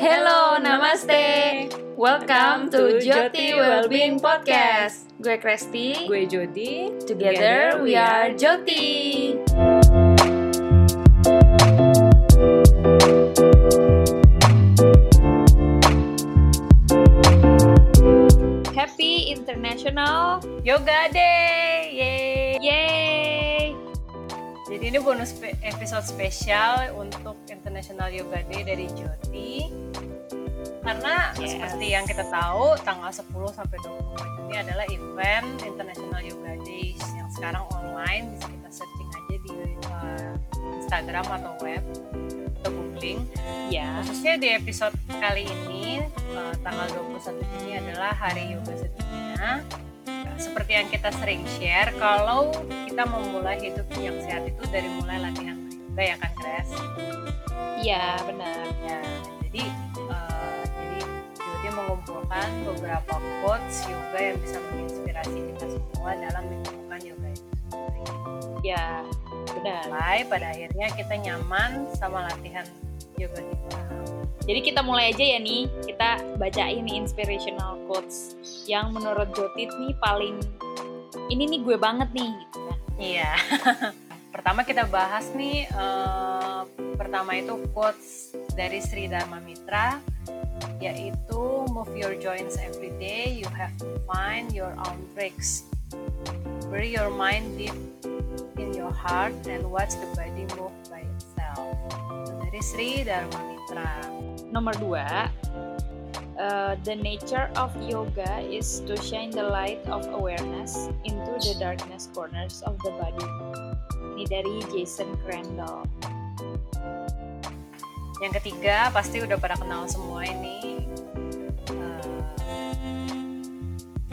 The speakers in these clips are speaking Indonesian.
Hello, namaste. Welcome to Joti Wellbeing Podcast. Gue Kresti. Gue Jody. Together we are Joti. Happy International Yoga Day. Yeay. Yeay. Jadi ini bonus episode spesial untuk International Yoga Day dari Joti. Karena Yes. seperti yang kita tahu, tanggal 10 sampai 20 Juni adalah event International Yoga Days yang sekarang online bisa kita searching aja di uh, Instagram atau web atau googling. Ya. Khususnya di episode kali ini uh, tanggal 21 Juni adalah Hari Yoga Sedunia. Nah, Seperti yang kita sering share, kalau kita memulai hidup yang sehat itu dari mulai latihan yoga ya kan, Kres? Iya, benar. Ya, jadi mengumpulkan beberapa quotes yoga yang bisa menginspirasi kita semua dalam melakukan yoga itu sendiri. Ya, benar. Mulai pada akhirnya kita nyaman sama latihan yoga kita. Jadi kita mulai aja ya nih, kita bacain nih inspirational quotes yang menurut Jotit nih paling ini nih gue banget nih gitu kan. Iya. Pertama kita bahas nih eh, pertama itu quotes dari Sri Dharma Mitra yaitu move your joints every day you have to find your own tricks. Bury your mind deep in your heart and watch the body move by itself. Dari Sri Dharma Mitra. Nomor dua, uh, the nature of yoga is to shine the light of awareness into the darkness corners of the body. Ini dari Jason Crandall. Yang ketiga pasti udah pada kenal semua ini. Uh,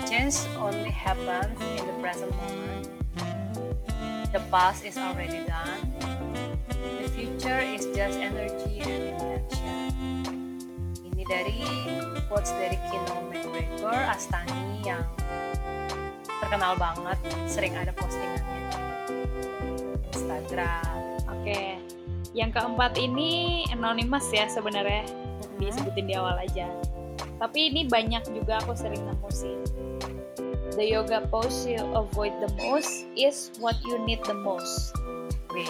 change only happens in the present moment. The past is already done. The future is just energy and intention. Ini dari quotes dari Kino McGregor Astani yang terkenal banget, sering ada postingannya Instagram. Oke, yang keempat ini anonymous ya sebenarnya disebutin di awal aja. Tapi ini banyak juga aku sering nemu sih. The yoga pose you avoid the most is what you need the most. Wih,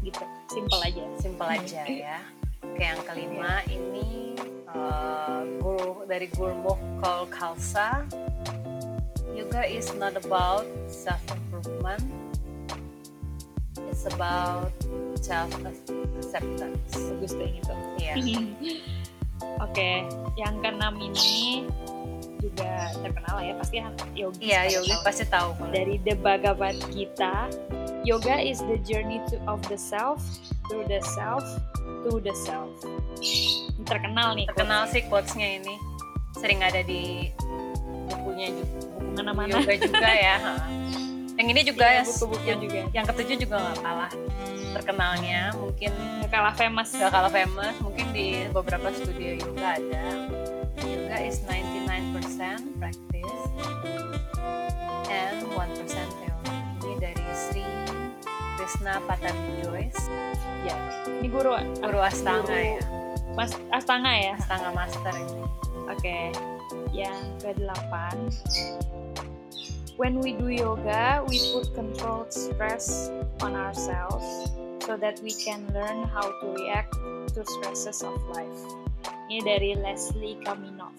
Gitu, simple aja. simple aja ya. Oke, yang kelima ini eh, guru dari Gurmukh Kol Khalsa. Yoga is not about self improvement. It's about self acceptance. Bagus tuh itu. Iya. Oke, yang keenam ini juga terkenal lah ya pasti yogi. Iya, yogi pasti tahu dari The Bhagavad Gita. Yoga is the journey to of the self, through the self, to the self. Terkenal nih. terkenal sih quotes-nya ini. Sering ada di bukunya juga. Buku Mana-mana. yoga juga ya. Yang ini juga Iya, buku-buku yang, juga. yang ketujuh juga nggak kalah terkenalnya. Mungkin Gak kalah famous. gak kalah famous mungkin di beberapa studio yoga ada yoga is 99% practice and 1% theory ini dari Sri Krishna Patabi Joyce Ya. Ini guru guru Astanga Guru. ya Mas Astanga ya. Astanga Master ini Oke. Yang ke-8 When we do yoga, we put controlled stress on ourselves so that we can learn how to react to stresses of life. Ini dari Leslie Kaminov.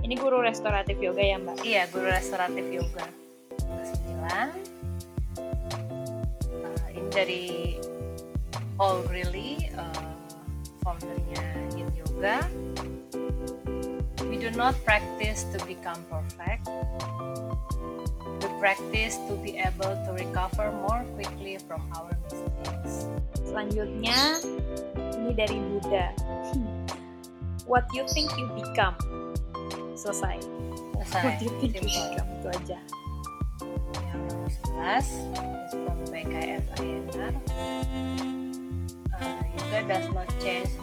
Ini guru restoratif yoga ya, Mbak? iya guru restoratif yoga kesembilan Uh, ini dari All Really uh, foundernya Yin Yoga we do not practice to become perfect we practice to be able to recover more quickly from our mistakes Selanjutnya ini dari Buddha. What you think you become. Selesai. selesai What you think you become itu aja. yang nomor 11 is from BKF Ayenar uh, yoga does not change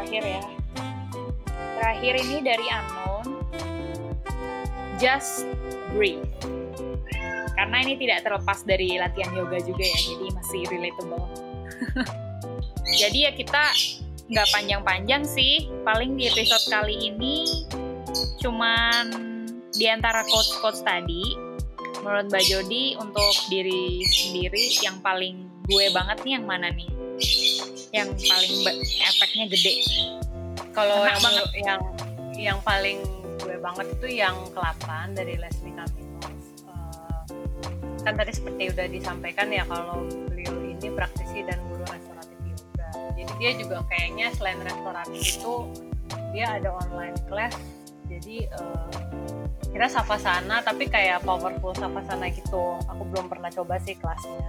terakhir ya. Terakhir ini dari Anon. just breathe. Karena ini tidak terlepas dari latihan yoga juga ya, jadi masih relatable. jadi ya kita nggak panjang-panjang sih, paling di episode kali ini cuman di antara quotes-quotes tadi, menurut Mbak Jody untuk diri sendiri yang paling gue banget nih yang mana nih? Yang paling efeknya gede. Kalau yang, banget. yang yang paling gue banget itu yang ke-8 dari Leslie Caminos. Uh, kan tadi seperti udah disampaikan ya kalau beliau ini praktisi dan guru restoratif yoga. Jadi dia juga kayaknya selain restoratif itu dia ada online class. Jadi uh, kita sapa sana tapi kayak powerful sapa sana gitu. Aku belum pernah coba sih kelasnya.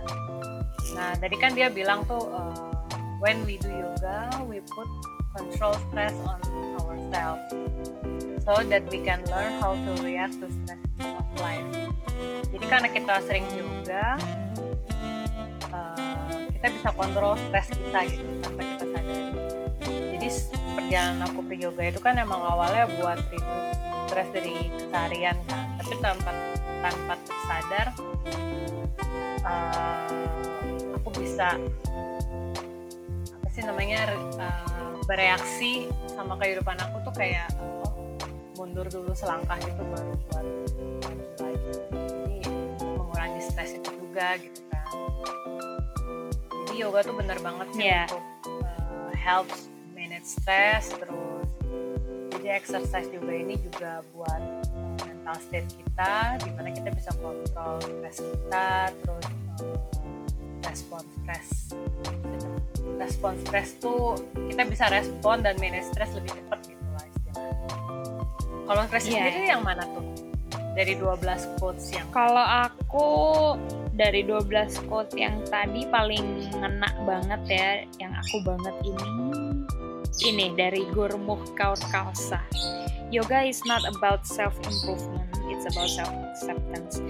Nah tadi kan dia bilang tuh uh, when we do yoga we put control stress on ourselves so that we can learn how to react to stress of life. Jadi karena kita sering yoga, uh, kita bisa kontrol stres kita gitu tanpa kita sadari. Jadi perjalanan aku ke yoga itu kan emang awalnya buat reduce stres dari keseharian kan, tapi tanpa tanpa tersadar uh, aku bisa namanya uh, bereaksi sama kehidupan aku tuh kayak oh mundur dulu selangkah itu baru buat lagi jadi mengurangi stres itu juga gitu kan jadi yoga tuh bener banget sih yeah. untuk uh, help manage stress terus jadi exercise juga ini juga buat mental state kita di mana kita bisa kontrol stres kita terus uh, respon stres respon stres tuh kita bisa respon dan manage stres lebih cepat gitu lah istilahnya. Kalau stres yeah. sendiri yang mana tuh? Dari 12 quotes yang Kalau aku dari 12 quotes yang tadi paling ngena banget ya, yang aku banget ini ini dari Gurmukh Kaur Kalsa. Yoga is not about self improvement, it's about self acceptance.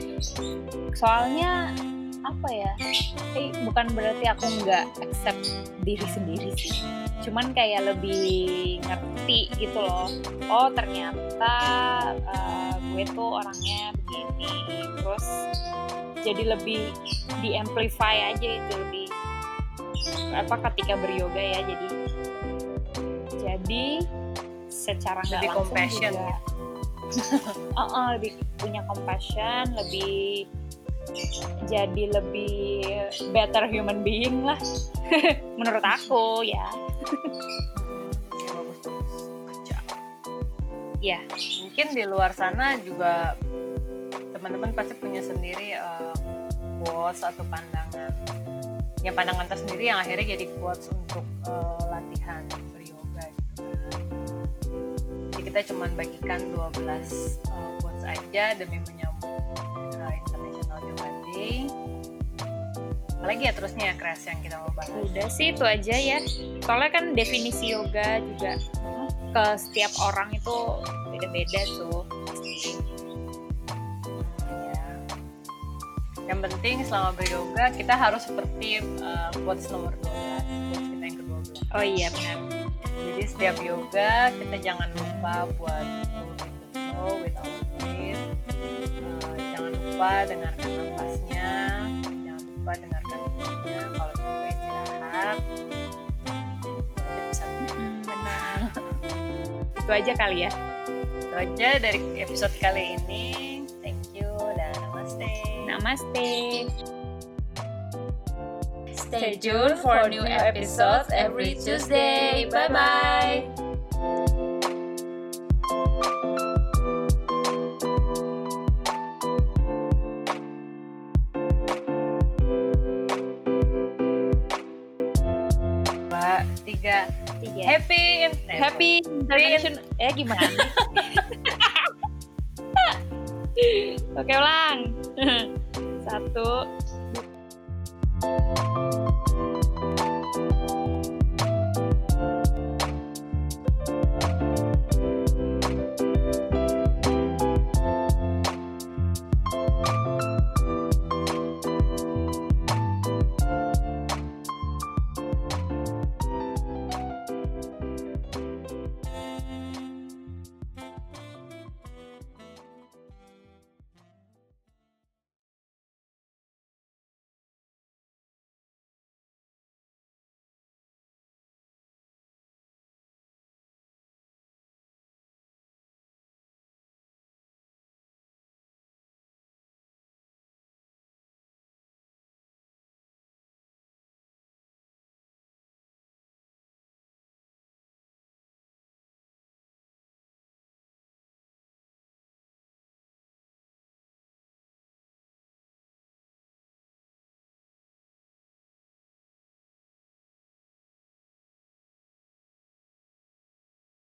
Soalnya apa ya eh, bukan berarti aku nggak accept diri sendiri sih. Cuman kayak lebih ngerti gitu loh oh ternyata uh, gue tuh orangnya begini terus jadi lebih di amplify aja itu lebih apa ketika beryoga ya jadi jadi secara lebih compassion juga, uh -uh, lebih punya compassion lebih jadi lebih better human being lah. Menurut aku ya. Ya mungkin di luar sana juga teman-teman pasti punya sendiri uh, quotes atau pandangan. Ya pandangan tersendiri yang akhirnya jadi quotes untuk uh, latihan beryoga gitu kan. Jadi kita cuma bagikan 12 uh, quotes aja demi menyambut apalagi ya terusnya ya crash yang kita mau bahas. Udah sih itu aja ya. Soalnya kan definisi yoga juga ke setiap orang itu beda-beda tuh ya. yang penting selama beryoga kita harus seperti uh, quotes nomor 12 quotes kita yang kedua belas. Oh iya benar. Jadi setiap yoga kita jangan lupa buat flow with our breath uh, lupa dengarkan nafasnya. Jangan lupa dengarkan itu aja kali ya. Itu aja dari episode kali ini. Thank you dan namaste. Namaste. Stay tuned for new episodes every Tuesday. Bye bye. Tiga. Tiga. Happy happy. international eh gimana? Oke ulang. Satu